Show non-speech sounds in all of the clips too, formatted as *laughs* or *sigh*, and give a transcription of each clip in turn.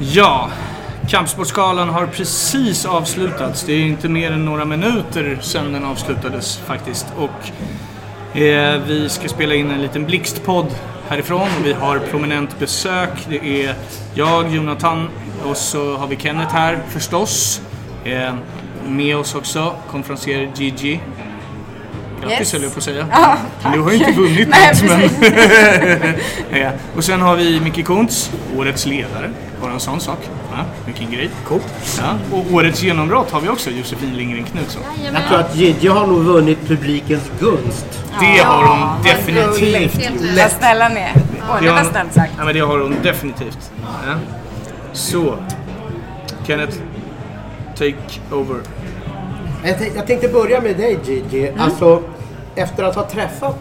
Ja, Kampsportsgalan har precis avslutats. Det är inte mer än några minuter sedan den avslutades faktiskt. Och eh, vi ska spela in en liten blixtpodd härifrån. Vi har prominent besök. Det är jag, Jonathan och så har vi Kenneth här förstås. Eh, med oss också, konferencier Gigi. Grattis Yes. höll jag på att säga. Ja, Du har ju inte vunnit *laughs* Nej, något men... *laughs* ja. Och sen har vi Micke Kuntz, årets ledare. Bara en sån sak. Ja, vilken grej. Cool. Ja. Och årets genombrott har vi också, Josefin Lindgren Knutsson. Jag tror att Gigi har nog vunnit publikens gunst. Det har hon definitivt. Vad snälla ni är. Åh, Det var snällt sagt. Ja, men det har hon definitivt. Ja. Så, Kenneth, take over. Jag, tänkte, jag tänkte börja med dig Gigi. Mm. Alltså, efter att ha träffat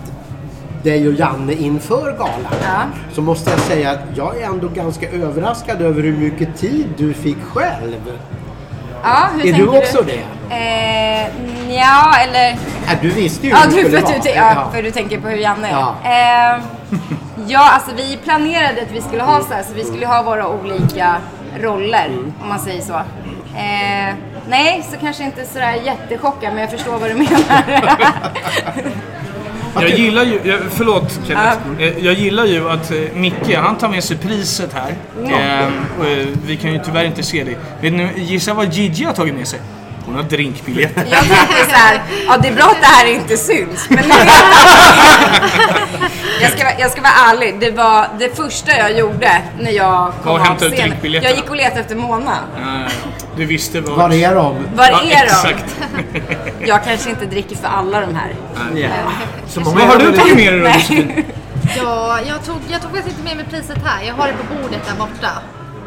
dig och Janne inför galan Ja. så måste jag säga att jag är ändå ganska överraskad över hur mycket tid du fick själv. Ja, hur Är du också det? Eh, ja, eller... Äh, du visste ju Ja, hur det du, skulle för, vara. du, ja, för du tänker på hur Janne är. Ja. Eh, ja, alltså vi planerade att vi skulle ha så här, så vi skulle ha våra olika roller, Mm. om man säger så. Eh, nej, så kanske inte sådär jättechockad, men jag förstår vad du menar. *laughs* Jag gillar ju, jag, förlåt Kenneth. Eh, Jag gillar ju att eh, Micke, han tar med sig priset här. Och, eh, vi kan ju tyvärr inte se det. Vet ni, gissa vad Gigi har tagit med sig? Hon har drinkbiljetter. Jag tänkte så här, ja det är bra att det här inte syns. Men *laughs* jag, ska, vara- jag ska vara ärlig, det var det första jag gjorde när jag kom Var hämta av scenen. Jag gick och letade efter Mona. Eh, Du visste vad... Var är de? Var Ja, är de? Exakt. *laughs* Jag kanske inte dricker för alla de här. Ja. Så Vad har du tagit med dig då? *laughs* Ja, jag tog, jag tog faktiskt inte med mig priset här. Jag har det på bordet där borta.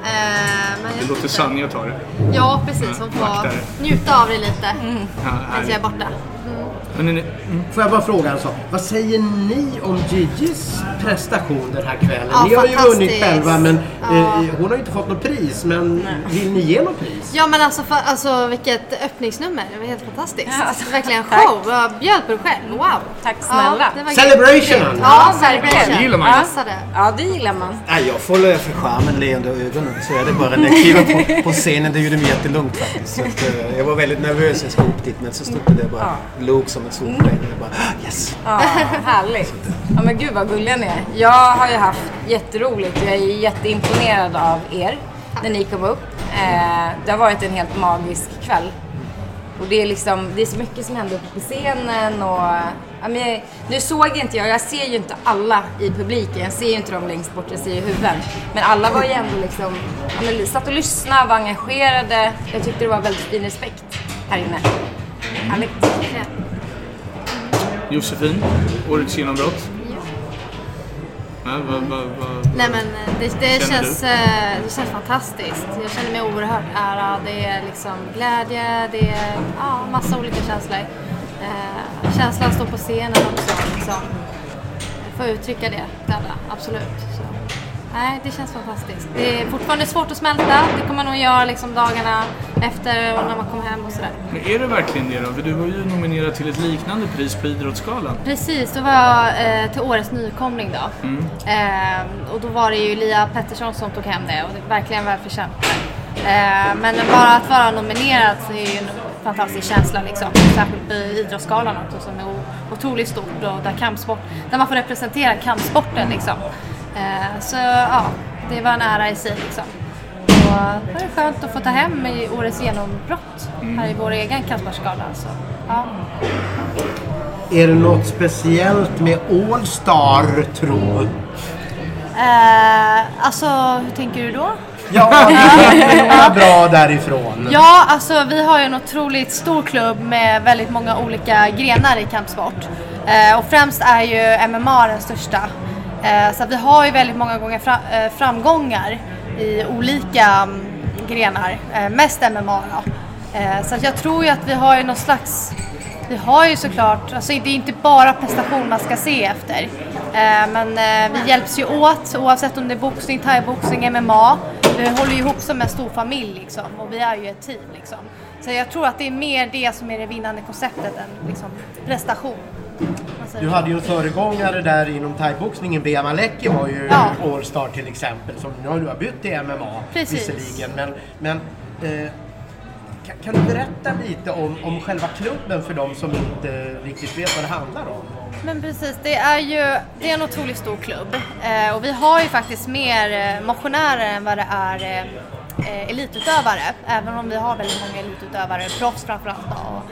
Eh, men Det låter. Sanja ta det. Ja, precis. Hon får njuta av det lite Ja, medan jag är borta. Men ni- Får jag bara fråga en sak? Vad säger ni om Gigis prestation den här kvällen? Ja, ni har ju vunnit själva men Ja. eh, hon har ju inte fått något pris. Men vill ni ge något pris? Ja men alltså, för, alltså vilket öppningsnummer. Det var helt fantastiskt. Ja, alltså, verkligen show. Jag bjöd på det själv. Wow. Tack snälla. Ja, det var Celebration! grymt. Ja, verkligen. celebration. Det gillar man. Passade. Ja, det gillar man. Nej, jag får för charmen leende ögonen. Så är det bara när jag kliver på, på scenen. Det gjorde mig jättelugnt faktiskt. Så att, eh, jag var väldigt nervös när jag skulle upp dit. Men så stod det bara log som ett solsken. Jag bara, ah, yes! Ja, härligt. Ja men gud vad gulliga ni är. Jag har ju haft jätteroligt. Jag är jätteimponerad av er när ni kom upp. Eh, det har varit en helt magisk kväll. Och det är liksom, det är så mycket som händer uppe på scenen och... Ja, men jag, nu såg inte jag, jag ser ju inte alla i publiken. Jag ser ju inte dem längst bort, jag ser ju huvuden. Men alla var ju ändå liksom, ja, men satt och lyssnade, var engagerade. Jag tyckte det var väldigt fin respekt här inne. Härligt. Josefin, årets genombrott. Ja, vad, vad, vad, Nej men eh, det, det, känns, eh, det känns fantastiskt. Jag känner mig oerhört ärad. Det är liksom glädje, det är ja, massa olika känslor. Eh, känslan att stå på scenen också. Liksom. Få uttrycka det till alla, absolut. Så. Nej, det känns fantastiskt. Det är fortfarande svårt att smälta. Det kommer man nog göra liksom dagarna efter och när man kommer hem och sådär. Men är det verkligen det då? För du var ju nominerad till ett liknande pris på Idrottsgalan. Precis, då var jag eh, till årets nykomling då. Eh, och då var det ju Lia Pettersson som tog hem det och det verkligen välförtjänt. Eh, men bara att vara nominerad så är ju en fantastisk känsla liksom. Särskilt på Idrottsgalan också som är otroligt stort och där kampsport, där man får representera kampsporten liksom. Eh, så ja, det var en ära i sig liksom. Och det var skönt att få ta hem i årets genombrott här i vår egen kampsportsgala. Så, ja. Är det något speciellt med All Star tro? Eh, alltså, hur tänker du då? Ja, det bra därifrån. Ja, alltså vi har ju en otroligt stor klubb med väldigt många olika grenar i kampsport. Eh, och främst är ju MMA den största. Eh, så att vi har ju väldigt många gånger fra, eh, framgångar i olika mm, grenar. Eh, mest MMA då. Eh, så att jag tror ju att vi har ju någon slags vi har ju såklart, alltså det är inte bara prestation man ska se efter. Eh, men eh, vi hjälps ju åt oavsett om det är boxning, thaiboxning, MMA. Vi håller ju ihop som en stor familj liksom och vi är ju ett team liksom. Så jag tror att det är mer det som är det vinnande konceptet än liksom prestation säger Du hade ju en föregångare där inom thaiboxningen. Bea Malecki var ju Ja. Allstar till exempel. Som nu har du bytt till MMA Precis. visserligen. Men, men eh, kan, kan du berätta lite om, om själva klubben för de som inte riktigt vet vad det handlar om? Men precis, det är ju det är en otroligt stor klubb eh, och vi har ju faktiskt mer eh, motionärer än vad det är eh, eh, elitutövare. Även om vi har väldigt många elitutövare, proffs framförallt. Och,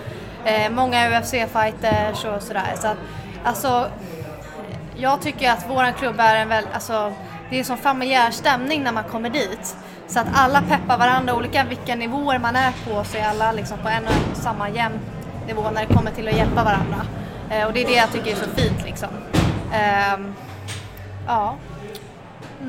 eh, många UFC-fighters och sådär. Så att, alltså, jag tycker att våran klubb är en väl, alltså, det är som familjär stämning när man kommer dit. Så att alla peppar varandra, olika vilka nivåer man är på så är alla liksom på en och samma jämn nivå när det kommer till att hjälpa varandra. Eh, och det är det jag tycker är så fint liksom. Ehm, ja.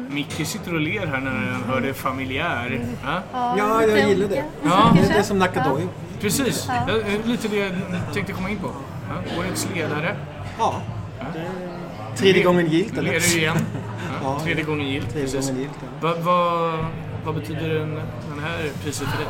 Micke sitter och ler här när han hör det familjär. Ja? Ja, Ja, jag gillar det. Ja. Det är som Nakadojo. Precis, Ja, eh, lite det jag tänkte komma in på. Ja, årets ledare. Ja. Är Tredje gången gillt eller? Leder igen. *laughs* Ja, Ja. tredje gången gillt. Tredje precis. gången gillt, ja. Va, va, vad betyder den, den här priset för dig?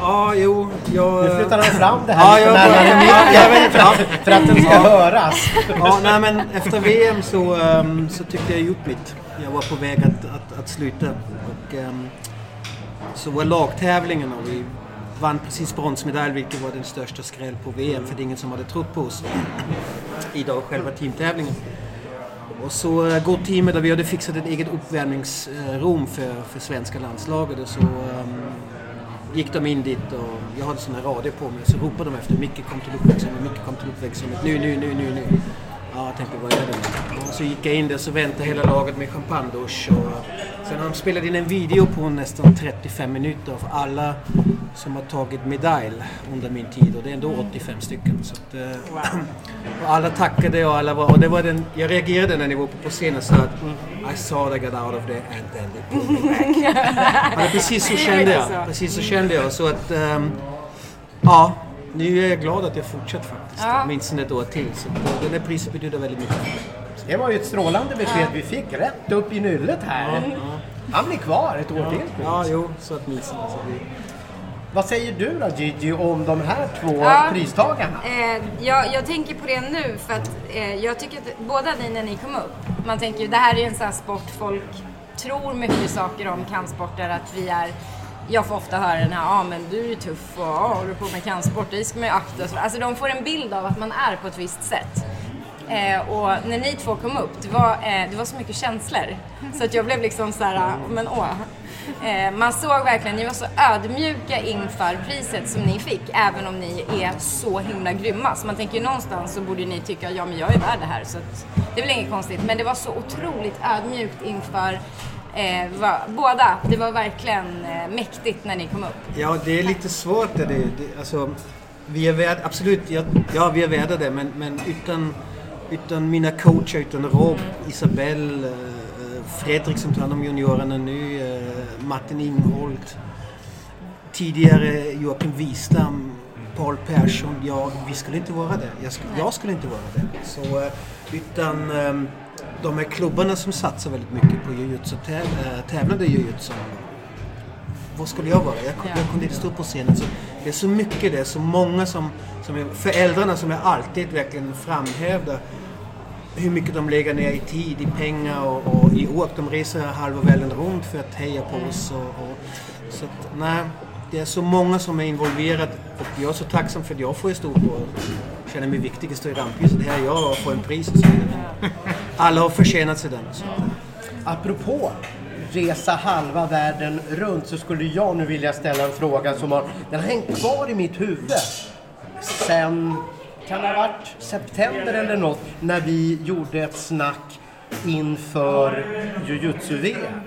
Ja, jo, jag... Nu flyttar han fram det Ja, här jag lite närmare micken jag vet inte. för att den ska höras. Ja, nej, men efter VM så, ehm, så tyckte jag gjort mitt. Jag var på väg att, att, att sluta. Och, ehm, så var lagtävlingen och vi vann precis bronsmedalj vilket var den största skräll på VM för det är ingen som hade trott på oss i då själva teamtävlingen. Och så uh, går teamet och vi hade fixat ett eget uppvärmningsrum för, för svenska landslaget och så um, gick de in dit och jag hade såna radio på mig så ropade de efter Micke kom till uppväxtrummet, Micke kom till uppväxtrummet, nu, nu, nu, nu, nu. Ja, jag tänkte vad är det nu? Och så gick jag in där så väntade hela laget med champagnedusch och eh, sen har de spelat in en video på nästan 35 minuter för alla som har tagit medalj under min tid och det är ändå 85 stycken. Så att, eh, *clears throat* och alla tackade och alla var, och det var den, jag reagerade när ni var uppe på scenen och sa att I saw that I got out of there and then they pulled me back. Ja, precis så kände jag. Precis så kände jag. Så att, ehm, ja, nu är jag glad att jag fortsatt faktiskt. Ja. Åtminstone ett år till. Så att, det där priset betyder väldigt mycket. Det var ju ett strålande besked vi fick rätt upp i nyllet här. Han blir kvar ett år till. Ja, jo, så åtminstone. Så det, Vad säger du då Gigi om de här två Ja. pristagarna? Eh, jag, jag tänker på det nu för att eh, jag tycker att båda ni när ni kom upp, man tänker ju det här är en sån här sport folk tror mycket saker om kampsporter att vi är jag får ofta höra den här, ja ah, men du är ju tuff och ah, håller på med kampsport, det ska man ju akta sig för." Alltså de får en bild av att man är på ett visst sätt. Eh, och när ni två kom upp, det var, eh, det var så mycket känslor. Så att jag blev liksom så här, ah, men åh. Eh, man såg verkligen, ni var så ödmjuka inför priset som ni fick, även om ni är så himla grymma. Så man tänker ju någonstans så borde ni tycka, ja men jag är värd det här. Så det är väl inget konstigt. Men det var så otroligt ödmjukt inför eh, va, båda. Det var verkligen eh, mäktigt när ni kom upp. ja, det är lite svårt. Det, det, alltså, vi är värda, absolut, ja, ja vi är värda det. Men, men utan, utan mina coacher, utan Rob, Isabelle, eh, Fredrik som tar hand om juniorerna nu, eh, Martin Ingholt, tidigare Joakim Wistam, Paul Persson. Ja, vi skulle inte vara det. Jag, sk- jag skulle inte vara det. Så, eh, utan eh, de här klubbarna som satsar väldigt mycket på jujutsu, täv, tävlande jujutsu. Vad skulle jag vara? Jag, Ja. jag kunde inte stå på scenen. Så det är så mycket, det så många som, som är, föräldrarna som jag alltid verkligen framhävdar hur mycket de lägger ner i tid, i pengar och, och i åk. De reser halva världen runt för att heja på oss. Och, och, så att, nej, det är så många som är involverade och jag är så tacksam för att jag får stå på och känna mig viktig stå i rampljuset. Här är jag och får en pris och så vidare. Alla har förtjänat sig den. Så. Eh. Apropå resa halva världen runt så skulle jag nu vilja ställa en fråga som har, den har hängt kvar i mitt huvud sen, kan det ha varit september eller något, när vi gjorde ett snack inför jujutsu-VM.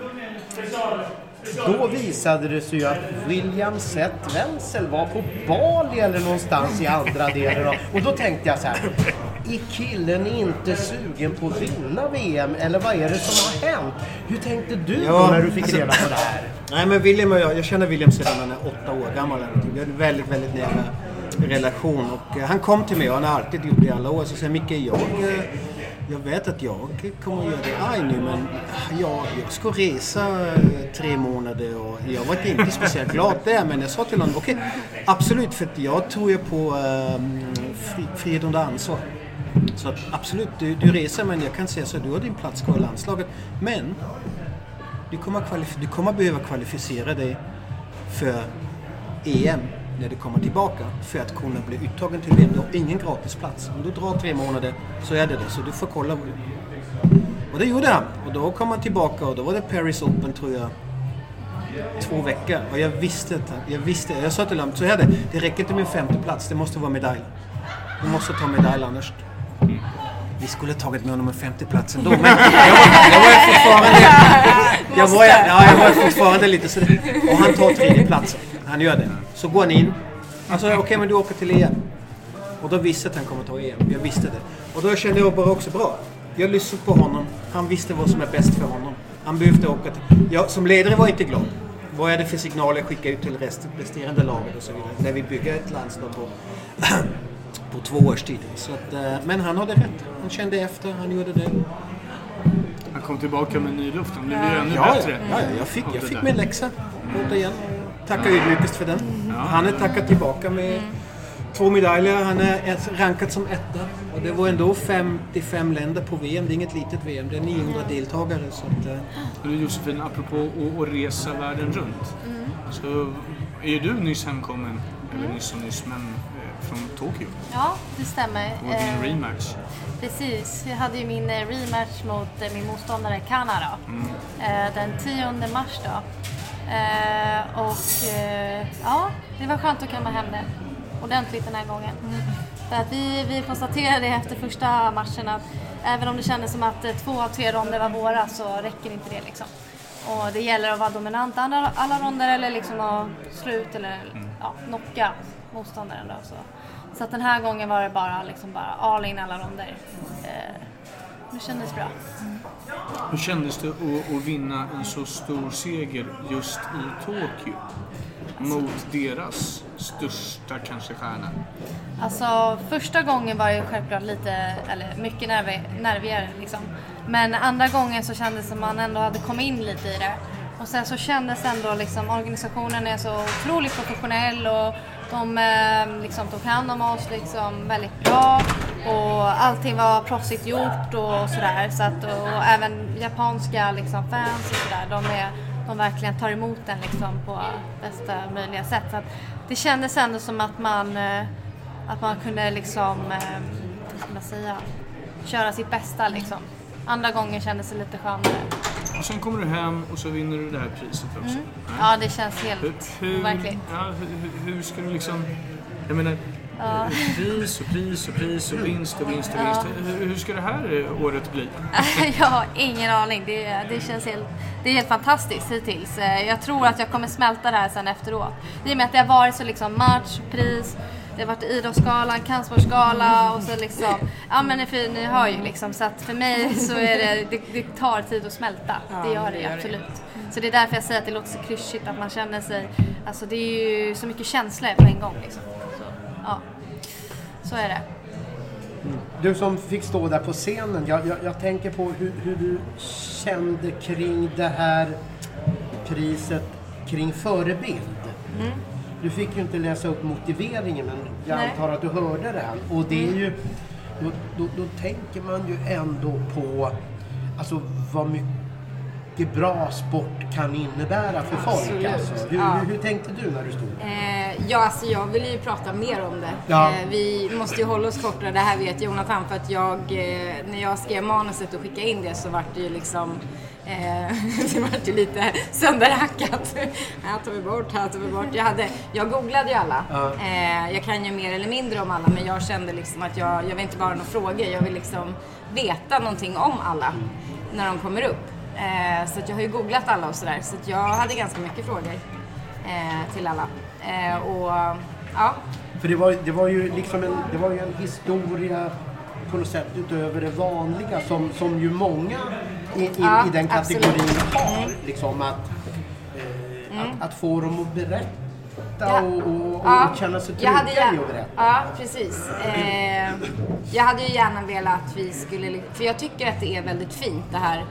Då visade det sig ju att William Seth Wenzel var på Bali eller någonstans i andra delen av... Och då tänkte jag så här. Är killen inte sugen på att vinna VM? Eller vad är det som har hänt? Hur tänkte du Ja, när du fick alltså- reda på det här? Nej men William och jag, jag känner William sedan han är åtta år gammal. har en väldigt, väldigt nära relation. Och eh, han kom till mig och han har alltid gjort det i alla år. Så säger Micke, jag, eh, jag vet att jag kommer att göra dig arg nu men jag, jag ska resa eh, tre månader och jag var inte speciellt glad där. Men jag sa till honom, okej absolut för att jag tror ju på um, fri, frihet under ansvar. Så att absolut, du, du reser men jag kan säga så du har din plats kvar i landslaget. Men du kommer, kvalif- du kommer behöva kvalificera dig för EM när du kommer tillbaka för att kunna bli uttagen till VM. Du har ingen gratisplats. Om du drar tre månader så är det det. Så du får kolla. Och det gjorde han. Och då kom han tillbaka och då var det Paris Open tror jag. Två veckor. Och jag visste att jag visste. Jag sa till honom, så är det. Det räcker inte med femte plats. Det måste vara medalj. Du måste ta medalj annars. Vi skulle tagit med honom en femteplats ändå, men jag var, jag var fortfarande... *laughs* Jag var, ja, jag var fortfarande lite så Och han tar tredjeplatsen. Han gör det. Så går han in. Alltså okej, men du åker till EM. Och då visste jag att han kommer ta EM. Jag visste det. Och då kände jag bara också bra. Jag lyssnade på honom. Han visste vad som är bäst för honom. Han behövde åka till... Jag som ledare var inte glad. Vad är det för signaler jag skickar ut till rest, resterande laget och så vidare. När vi bygger ett landslag på, *clears throat* på två års tid. Så att, eh, men han hade rätt. Han kände efter, han gjorde det. Han kom tillbaka med ny luft. Han blev ju ännu Ja, bättre. ja, ja, jag fick, jag fick min läxa. Återigen. Tackar ödmjukast för den. Han är tackat tillbaka med två medaljer. Han är rankad som etta. Och det var ändå 55 länder på VM. Det är inget litet VM. Det är 900 deltagare. Så att, eh, Du Josefin, apropå att, resa världen runt. Så är ju du nyss hemkommen, eller nyss och nyss, men eh, från Tokyo. Ja, det stämmer. Och din Eh, rematch. Precis, jag hade ju min eh, rematch mot min motståndare Kanada eh, den 10 mars då. Eh, och eh, ja, det var skönt att komma hem det ordentligt den här gången. För att vi, vi konstaterade efter första matchen att även om det kändes som att eh, två av tre ronder var våra så räcker inte det liksom. Och det gäller att vara dominant alla, alla ronder eller liksom att slå ut eller ja, knocka motståndaren då. Så. så att den här gången var det bara, liksom bara all in alla ronder. Eh, det kändes bra. Hur kändes det att, att vinna en så stor seger just i Tokyo? Mot deras största kanske stjärna. Alltså första gången var ju självklart lite, eller mycket nervi, nervigare liksom. Men andra gången så kändes det som man ändå hade kommit in lite i det. Och sen så kändes ändå liksom organisationen är så otroligt professionell och de eh, liksom tog hand om oss liksom väldigt bra och allting var proffsigt gjort och sådär. Så att, och även japanska liksom fans och sådär, de, är, de verkligen tar emot den liksom på bästa möjliga sätt. Så att det kändes ändå som att man, eh, att man kunde liksom, eh, vad ska man säga, köra sitt bästa liksom. Andra gången kändes det lite skönare. Och sen kommer du hem och så vinner du det här priset också. Nej. Ja, det känns helt Hur, hur, overkligt. ja, hur, hur ska du liksom... Jag menar, pris och pris och pris och vinst och vinst och vinst. Hur, hur ska det här eh, året bli? *laughs* jag har ingen aning. Det, det känns helt, det är helt fantastiskt hittills. Eh, Jag tror att jag kommer smälta det här sen efteråt. I och med att det har varit så liksom match, pris, det har varit Idrottsgalan, Kampsportsgala och så liksom, ja men ni, för, ni hör ju liksom så att för mig *laughs* så är det, det, det tar tid att smälta. det gör det, absolut. Så det är därför jag säger att det låter så klyschigt att man känner sig, alltså det är ju så mycket känslor på en gång liksom. Ja, så är det. Du som fick stå där på scenen, jag, jag, jag tänker på hur, hur du kände kring det här priset kring förebild. Du fick ju inte läsa upp motiveringen men jag Nej. antar att du hörde den. Och det är ju, då, då, då tänker man ju ändå på alltså, vad mycket bra sport kan innebära för folk. Absolut. Alltså. Hur, Ja. hur, hur tänkte du när du stod där? Eh, ja, alltså jag vill ju prata mer om det. Ja. Eh, vi måste ju hålla oss korta, det här vet Jonathan, för att jag, eh, när jag skrev manuset och skickade in det så vart det ju liksom Eh, *laughs* det vart ju lite sönderhackat. Här tar vi bort, här tar vi bort. Jag, hade, jag googlade ju alla. Eh, jag kan ju mer eller mindre om alla men jag kände liksom att jag, jag vill inte bara ha några frågor. Jag vill liksom veta någonting om alla när de kommer upp. Så att jag har ju googlat alla och sådär. Så att jag hade ganska mycket frågor till alla. Eh, och ja, För det var, det var ju liksom en, det var ju en historia på något sätt utöver det vanliga som, som ju många i, i, Ja, i den absolut. kategorin har. Liksom att, eh, att, att få dem att berätta Ja. och, och, och Ja, känna sig trygga hade i att berätta. Ja, precis. Eh, jag hade ju gärna velat att vi skulle, för jag tycker att det är väldigt fint det här.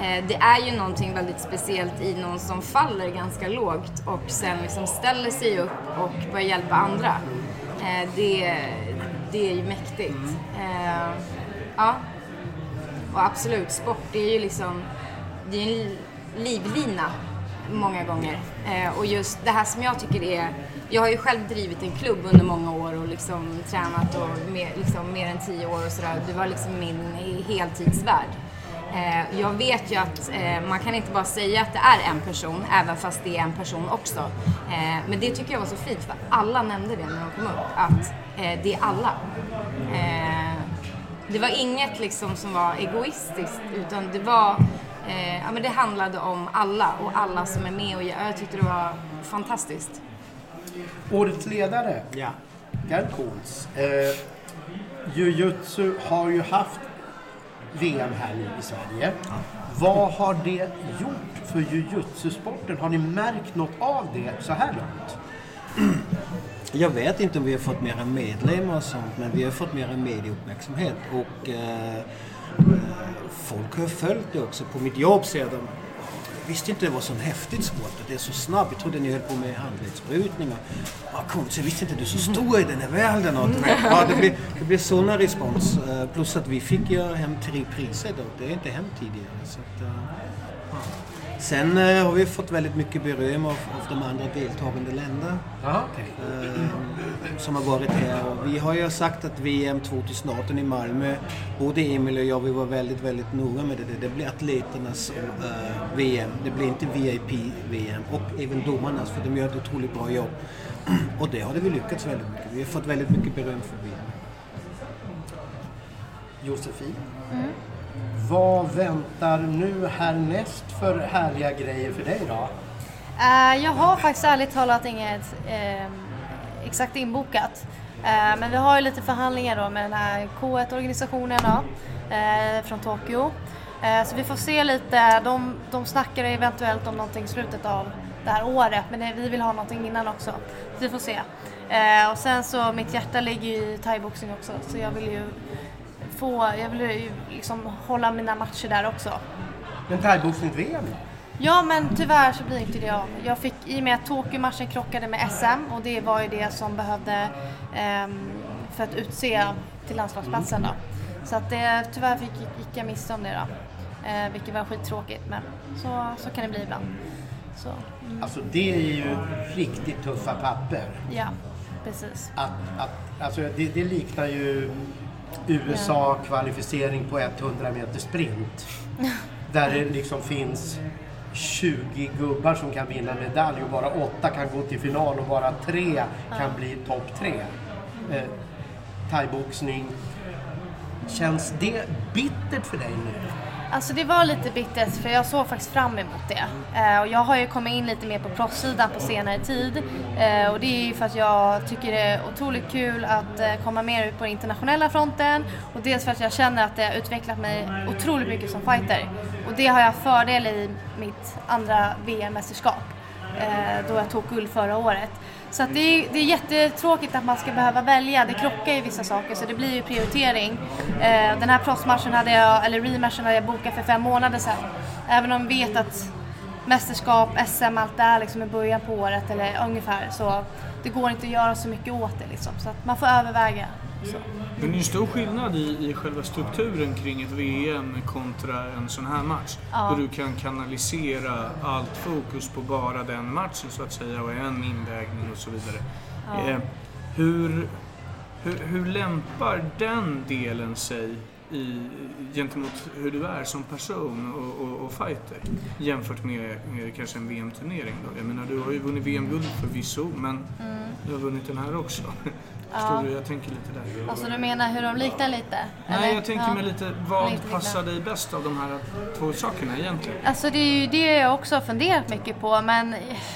Eh, det är ju någonting väldigt speciellt i någon som faller ganska lågt och sen liksom ställer sig upp och börjar hjälpa andra. Eh, det, det är ju mäktigt. Eh, ja. Och absolut, sport det är ju liksom, det är en livlina många gånger. Och just det här som jag tycker är, jag har ju själv drivit en klubb under många år och liksom tränat och mer, liksom mer än tio år och sådär. Det var liksom min heltidsvärld. Eh, jag vet ju att eh, man kan inte bara säga att det är en person, även fast det är en person också. Eh, men det tycker jag var så fint, för alla nämnde det när de kom upp, att eh, det är alla. Eh, det var inget liksom som var egoistiskt, utan det var eh, ja, men det handlade om alla och alla som är med och jag, jag tyckte det var fantastiskt. Årets ledare, Ja. Gerd Kohls. Eh, Jujutsu har ju haft VM här nu i Sverige. Vad har det gjort för jujutsu-sporten? Har ni märkt något av det så här långt? *clears throat* Jag vet inte om vi har fått mera medlemmar och sånt, men vi har fått mera medieuppmärksamhet. Och eh, folk har följt det också. På mitt jobb ser de visste inte det var så häftigt sport, att det är så snabbt. Jag trodde ni höll på med handledsbrytningar. Vad konstigt, visste inte du så stor i den här världen. Och ja, det blir, det blir sådana respons. Eh, Plus att vi fick ju hem tre priser då. Det har inte hänt tidigare. Så att, eh, ja. Sen eh, har vi fått väldigt mycket beröm av, av de andra deltagande länderna eh, som har varit här. Och vi har ju sagt att VM 2018 i Malmö, både Emil och jag, vi var väldigt, väldigt noga med det. Det blir atleternas eh, VM, det blir inte VIP-VM och även domarnas för de gör ett otroligt bra jobb. *clears throat* Och det har vi lyckats väldigt mycket. Vi har fått väldigt mycket beröm för VM. Josefin. Vad väntar nu härnäst för härliga grejer för dig då? Eh, jag har faktiskt ärligt talat inget eh, exakt inbokat. Eh, men vi har ju lite förhandlingar då med den här K1-organisationen då, eh, från Tokyo. Eh, så vi får se lite. De, de snackar eventuellt om någonting i slutet av det här året men det, vi vill ha någonting innan också. Så vi får se. Eh, och sen så mitt hjärta ligger ju i thaiboxning också så jag vill ju få, jag vill ju liksom hålla mina matcher där också. Men thaiboxnings-VM då? Ja men tyvärr så blir inte det av. Jag fick, I och med att Tokyo-matchen krockade med SM och det var ju det som behövde ehm, för att utse till landslagsplatsen då. Så att det, tyvärr fick, gick jag miste om det då. Eh, vilket var skittråkigt men så, så kan det bli ibland. Så, mm, Alltså det är ju riktigt tuffa papper. ja, precis. Att, att, alltså det, det liknar ju USA-kvalificering på 100 meter sprint. *laughs* Där det liksom finns 20 gubbar som kan vinna medalj och bara åtta kan gå till final och bara tre kan bli topp tre. Eh, thaiboxning. Känns det bittert för dig nu? Alltså det var lite bittert för jag såg faktiskt fram emot det. Eh, och jag har ju kommit in lite mer på proffssidan på senare tid. Eh, och det är ju för att jag tycker det är otroligt kul att eh, komma mer ut på den internationella fronten. Och dels för att jag känner att det har utvecklat mig otroligt mycket som fighter. Och det har jag fördel i mitt andra VM-mästerskap. Eh, då jag tog guld förra året. Så att det, är, det är jättetråkigt att man ska behöva välja. Det krockar ju vissa saker så det blir ju prioritering. Eh, den här proffsmatchen hade jag, eller rematchen hade jag bokat för fem månader sedan. Även om vi vet att mästerskap, SM, allt det liksom är liksom i början på året eller ungefär så det går inte att göra så mycket åt det liksom. Så att man får överväga. Så. Men det är en stor skillnad i, i själva strukturen kring ett VM kontra en sån här match. Ja. Där du kan kanalisera allt fokus på bara den matchen så att säga och en invägning och så vidare. Ja. Eh, hur, hur, hur lämpar den delen sig i, gentemot hur du är som person och, och, och fighter jämfört med, med kanske en VM-turnering? Då? Jag menar, du har ju vunnit VM-guld förvisso, men du har vunnit den här också. *laughs* Förstår du? Jag tänker lite där. Alltså du menar hur de liknar lite? Nej, eller? jag tänker Ja. mig lite, vad Lite passar dig bäst av de här två sakerna egentligen? Alltså det är ju det jag också har funderat mycket på men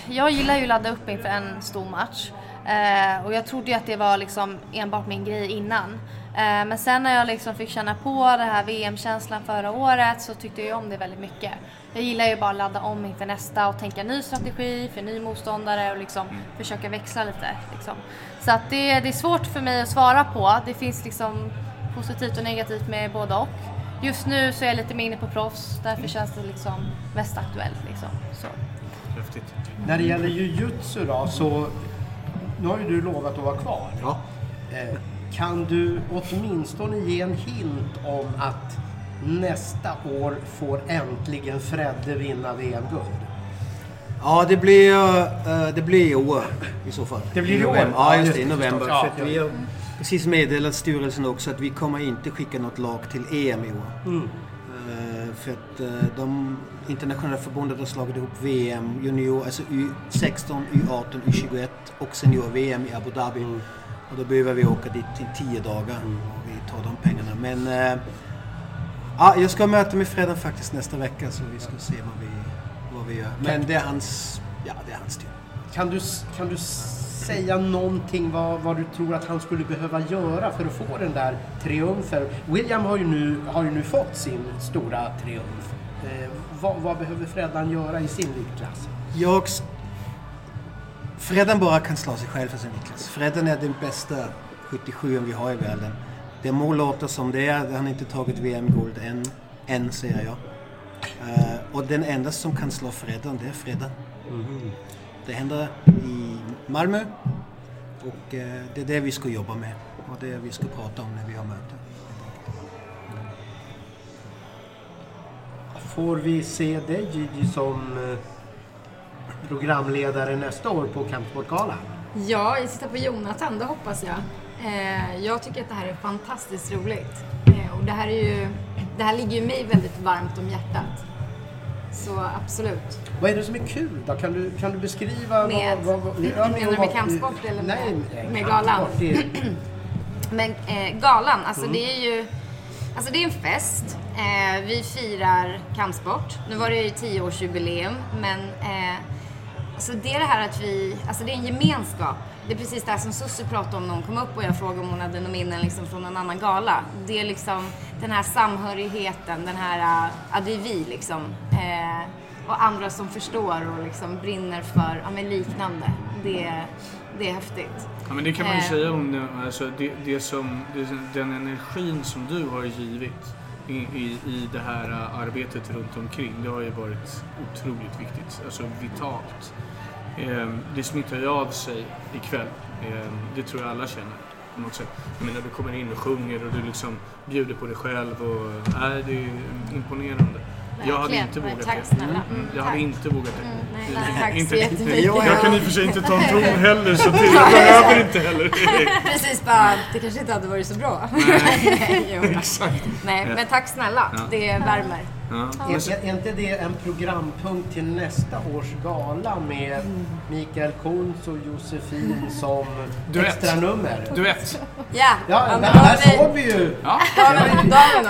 jag gillar ju att ladda upp inför en stor match. Eh, och jag trodde ju att det var liksom enbart min grej innan. Eh, men sen när jag liksom fick känna på den här VM-känslan förra året så tyckte jag om det väldigt mycket. Jag gillar ju bara att ladda om inför nästa och tänka ny strategi för ny motståndare och liksom försöka växla lite. Liksom. Så att det, det är svårt för mig att svara på. Det finns liksom positivt och negativt med både och. Just nu så är jag lite mer inne på proffs, därför känns det liksom mest aktuellt. Liksom. Så. Häftigt. När det gäller jujutsu då så nu har ju du lovat att vara kvar. Ja. Eh, Kan du åtminstone ge en hint om att nästa år får äntligen Fredde vinna VM-guld? Ja, det blir, eh, det blir i år i så fall. Det blir i år? Ja, Ja, just det. I november. att vi har precis meddelat styrelsen också att vi kommer inte skicka något lag till EM i år. Mm. Eh, För att eh, de internationella förbundet har slagit ihop VM, junior, alltså U16, U18, U21 och senior-VM i Abu Dhabi. Och då behöver vi åka dit i tio dagar och vi tar de pengarna. Men eh, ja, jag ska möta med Fredan faktiskt nästa vecka så vi ska se vad vi, vad vi gör. Men det är hans, ja det är hans tur. Kan du, kan du säga någonting vad, vad du tror att han skulle behöva göra för att få den där triumfen? William har ju nu, har ju nu fått sin stora triumf. Eh, vad, vad behöver Freddan göra i sin viktklass? Jag... Freddan bara kan slå sig själv för sin viktklass. Freddan är den bästa 77 vi har i världen. Det må låta som det är, han har inte tagit VM-guld än. Än, säger jag. Eh, och den enda som kan slå Freddan, det är Freddan. Det händer i Malmö. Och eh, det är det vi ska jobba med. Och det är det vi ska prata om när vi har möte. Får vi se dig Gigi som eh, programledare nästa år på Kampsportgalan? Ja, jag tittar på Jonathan, det hoppas jag. Eh, jag tycker att det här är fantastiskt roligt. Eh, och det här, är ju, det här ligger ju mig väldigt varmt om hjärtat. Så absolut. Vad är det som är kul då? Kan du, kan du beskriva? Med- vad, vad, *laughs* vad, menar du med kampsport eller med- nej, med kampsport, galan? Det är, *clears throat* Men eh, galan, alltså det är ju alltså det är en fest. Eh, vi firar kampsport. Nu var det ju tioårsjubileum, men eh, alltså det är det här att vi, alltså det är en gemenskap. Det är precis det här som Susie pratade om när hon kom upp och jag frågade om hon hade några minnen liksom från en annan gala. Det är liksom den här samhörigheten, den här, uh, ja det är vi liksom. Eh, och andra som förstår och liksom brinner för, ja men liknande. Det, det är häftigt. Ja, men det kan man ju Eh. säga om det, alltså det, det som, det, den energin som du har givit i, i, i det här äh, arbetet runt omkring. Det har ju varit otroligt viktigt, alltså vitalt. Ehm, det smittar ju av sig ikväll. Ehm, det tror jag alla känner på något sätt. Jag menar, du kommer in och sjunger och du liksom bjuder på dig själv och nej, det är imponerande. Jag hade inte Nej, vågat tack det. Mm, Mm, jag hade tack. inte vågat det. nej, Det- *laughs* tack så inte, jättemycket. Jag kan i och för sig inte ta en ton *laughs* heller så *laughs* det, jag behöver inte heller. Precis bara, det kanske inte hade varit så bra. Nej. Exakt. Nej, men tack snälla. Ja. Det värmer. Ja. Är, är inte det en programpunkt till nästa års gala med Mikael Kuntz och Josefin som Duett. extra nummer? duett. Ja, Ja, men här har vi- såg vi ju. Ja.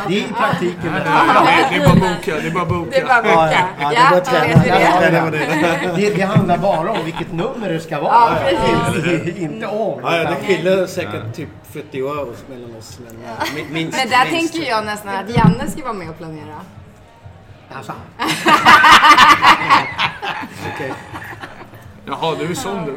Det är i praktiken. Det, är- det är bara boka. Det är bara boka. Det är bara boka. ja, det Ja, var Ja, det. Det, det handlar bara om vilket nummer det ska vara. Ja, precis. Inte- om. Ja, det skiljer säkert typ 40 år mellan oss. Men, min- minst, Men där minst. tänker jag nästan att Janne ska vara med och planera. Alltså. *laughs* Jaha, du är sån du.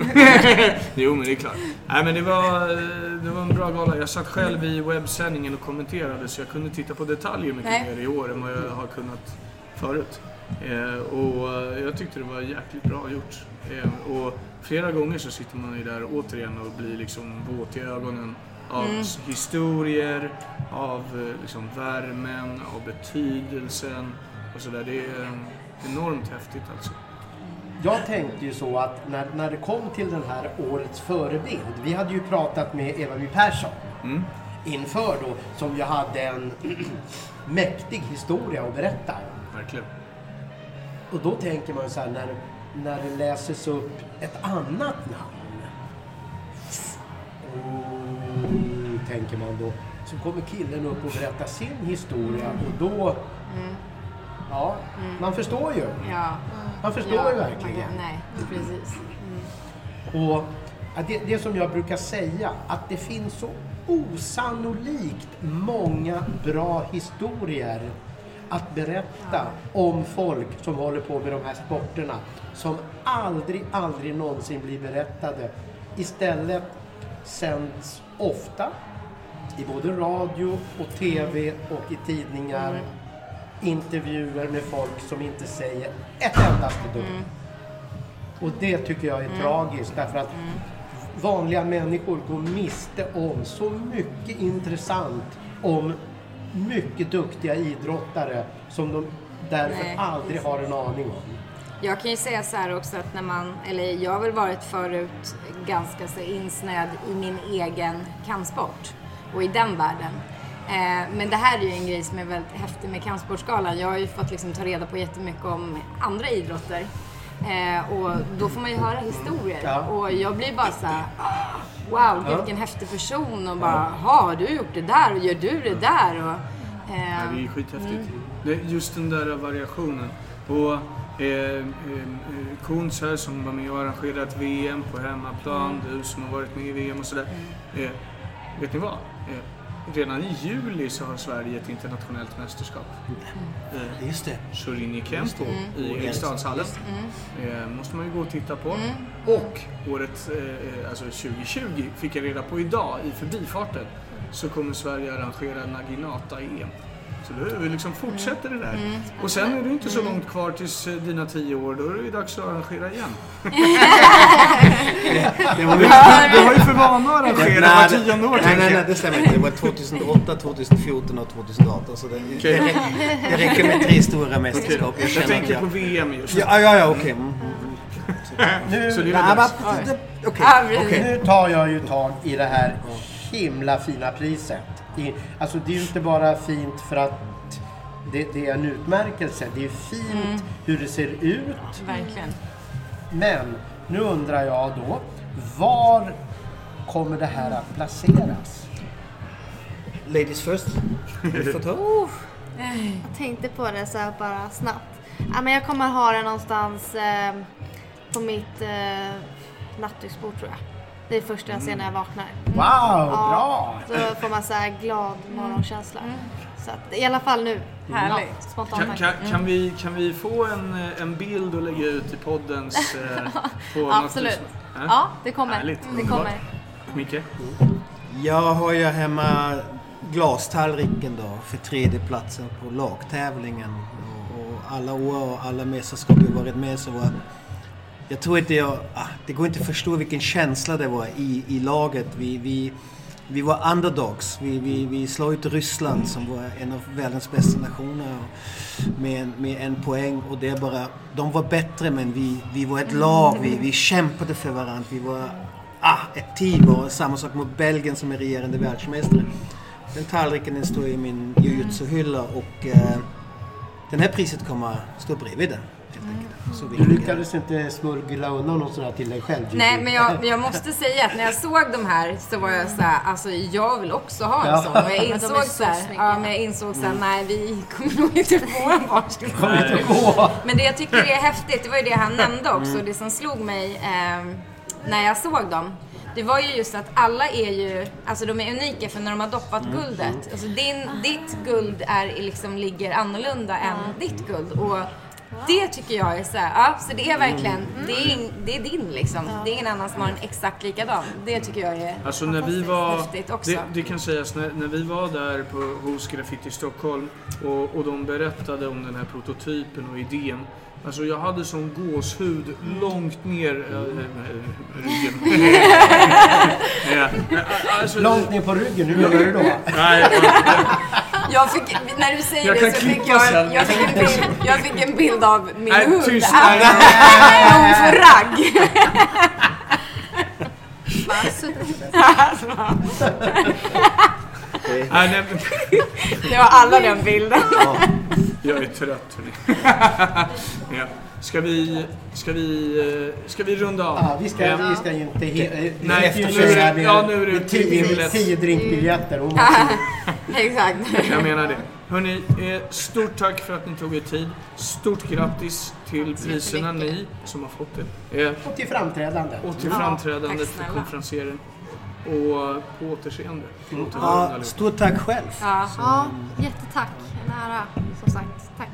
*laughs* jo, men det är klart. Nej, men det var, eh, det var en bra gala. Jag satt själv i webbsändningen och kommenterade så jag kunde titta på detaljer mycket Nej. mer i år än vad jag har kunnat förut. Eh, och eh, jag tyckte det var jäkligt bra gjort. Eh, och flera gånger så sitter man ju där återigen och blir liksom våt i ögonen av s- historier, av eh, liksom värmen, av betydelsen och sådär. Det är eh, enormt häftigt alltså. Jag tänkte ju så att när, när det kom till den här årets förebild. Vi hade ju pratat med Eva-My Persson Mm. inför då som ju hade en *clears throat* mäktig historia att berätta. Verkligen. Och då tänker man så här när, när det läses upp ett annat namn. Oh, tänker man då. Så kommer killen upp och berättar sin historia och då... Ja, man förstår ju. Ja. Man förstår ja. ju verkligen. Nej, precis. Och ja, det, det som jag brukar säga, att det finns så osannolikt många bra historier att berätta om folk som håller på med de här sporterna som aldrig, aldrig någonsin blir berättade. Istället sänds ofta i både radio och TV och i tidningar intervjuer med folk som inte säger ett endaste dugg. Och det tycker jag är tragiskt därför att vanliga människor gå miste om så mycket intressant om mycket duktiga idrottare som de därför Nej, aldrig har en aning om. Jag kan ju säga så här också att när man, eller jag har väl varit förut ganska så insnöad i min egen kampsport och i den världen. Eh, men det här är ju en grej som är väldigt häftig med kampsportsgalan. Jag har ju fått liksom ta reda på jättemycket om andra idrotter. Eh, och då får man ju höra historier. Ja. Och jag blir bara så här, "Ah, wow, vilken häftig person. Och bara, du har gjort det där och gör du det där? Och, Ja, eh, det är skithäftigt. Det är just den där variationen. Och eh, eh, eh, Kuntz här som var med och arrangerat VM på hemmaplan, du som har varit med i VM och sådär. Eh, vet ni vad? Eh, redan i juli så har Sverige ett internationellt mästerskap. Eh, Just det. Shorinji Kempo i Eriksdalshallen. Eh, måste man ju gå och titta på. Och året, eh, alltså 2020, fick jag reda på idag i förbifarten, så kommer Sverige arrangera Naginata-EM. Så då vi liksom fortsätter det där. Och sen är det inte så långt kvar tills eh, dina tio år, då är det dags att arrangera igen. *laughs* Det var Du, du har ju för vana att arrangera var tionde år, nej, nej, nej, jag. det stämmer inte. Det var 2008, 2014 och 2018. Så det, Okej. det, räcker, det räcker med tre stora mästerskap. Jag Jag att tänker jag... på VM just. Ja, ja, ja okej. Mm. Nu, Så okej. nu tar jag ju tag i det här himla fina priset. I, alltså det är ju inte bara fint för att det, det är en utmärkelse. Det är fint hur det ser ut. verkligen. Men nu undrar jag då, var kommer det här att placeras? Ladies first. *laughs* Ta. Jag tänkte på det så här bara snabbt. Ja, men jag kommer ha det någonstans eh, på mitt eh, nattduksbord tror jag. Det är det första jag ser när jag vaknar. Wow, bra! Så får man så här glad morgonkänsla. Så att, i alla fall nu. Härligt. Ja, spontant Kan, kan, kan, vi, kan vi få en, en bild och lägga ut i poddens... *laughs* Eh, på Absolut. något- Ja, det kommer. Härligt. Det kommer. Micke? Jag har ju hemma glastallriken då för tredjeplatsen på lagtävlingen. Och, och alla år och alla mästerskap jag varit med så var jag tror inte jag... Ah, det går inte att förstå vilken känsla det var i, i laget. Vi, vi, vi var underdogs. Vi, vi, vi slog ut Ryssland som var en av världens bästa nationer med, en- med en poäng. Och det bara... De var bättre men vi, vi var ett lag. Vi, vi kämpade för varandra. Vi var ah, ett team. Och samma sak mot Belgien som är regerande världsmästare. Den tallriken står i min jujutsu-hylla och eh, den här priset kommer stå bredvid den. Helt enkelt. Så Du lyckades inte smörgla undan något sånt här till dig själv? Nej, men jag, jag måste säga att när jag såg de här så var jag så här, alltså jag vill också ha en Ja. sån. Och jag insåg så så här, ja, men jag insåg så här, nej vi kommer nog inte få en varsin. Men det jag tycker är häftigt, det var ju det han nämnde också, det som slog mig ehm, när jag såg dem. Det var ju just att alla är ju, alltså de är unika för när de har doppat guldet. Alltså din, ditt guld är liksom, ligger annorlunda än ditt guld. Och det tycker jag är så här, ja, så det är verkligen, det är, in, det är din liksom. Det är ingen annan som har en exakt likadan. Det tycker jag är Alltså när vi var, häftigt också. det, det kan sägas, när, när vi var där på, hos Graffiti Stockholm och, och de berättade om den här prototypen och idén. Alltså jag hade sån gåshud långt ner äh, äh, ryggen. *laughs* ja, alltså, Långt ner på ryggen, hur menar du då? Nej, Jag fick, när du säger Jag det så fick jag, jag, fick en bild, jag fick en bild av min Nej, hud. tyst. Nej, Hon får ragg. Det var alla den bilden. jag är trött hörni. ja. Ska vi, ska vi, eh, ska vi runda av? Ja, vi, ska, Eh, vi ska inte... He, eh, Nej, det- här med- ja, nu är det med tio tio, biljetter. tio drinkbiljetter. *laughs* Måste, *laughs* Exakt. Jag menar det. Hörni, eh, stort tack för att ni tog er tid. Stort grattis till priserna ni som har fått det. Och till framträdande. och till Ja, framträdandet tack för. Och på återseende. På återhörande Ja, stort tack själv. Ja. Ja, jättetack. En ära, som sagt. Tack.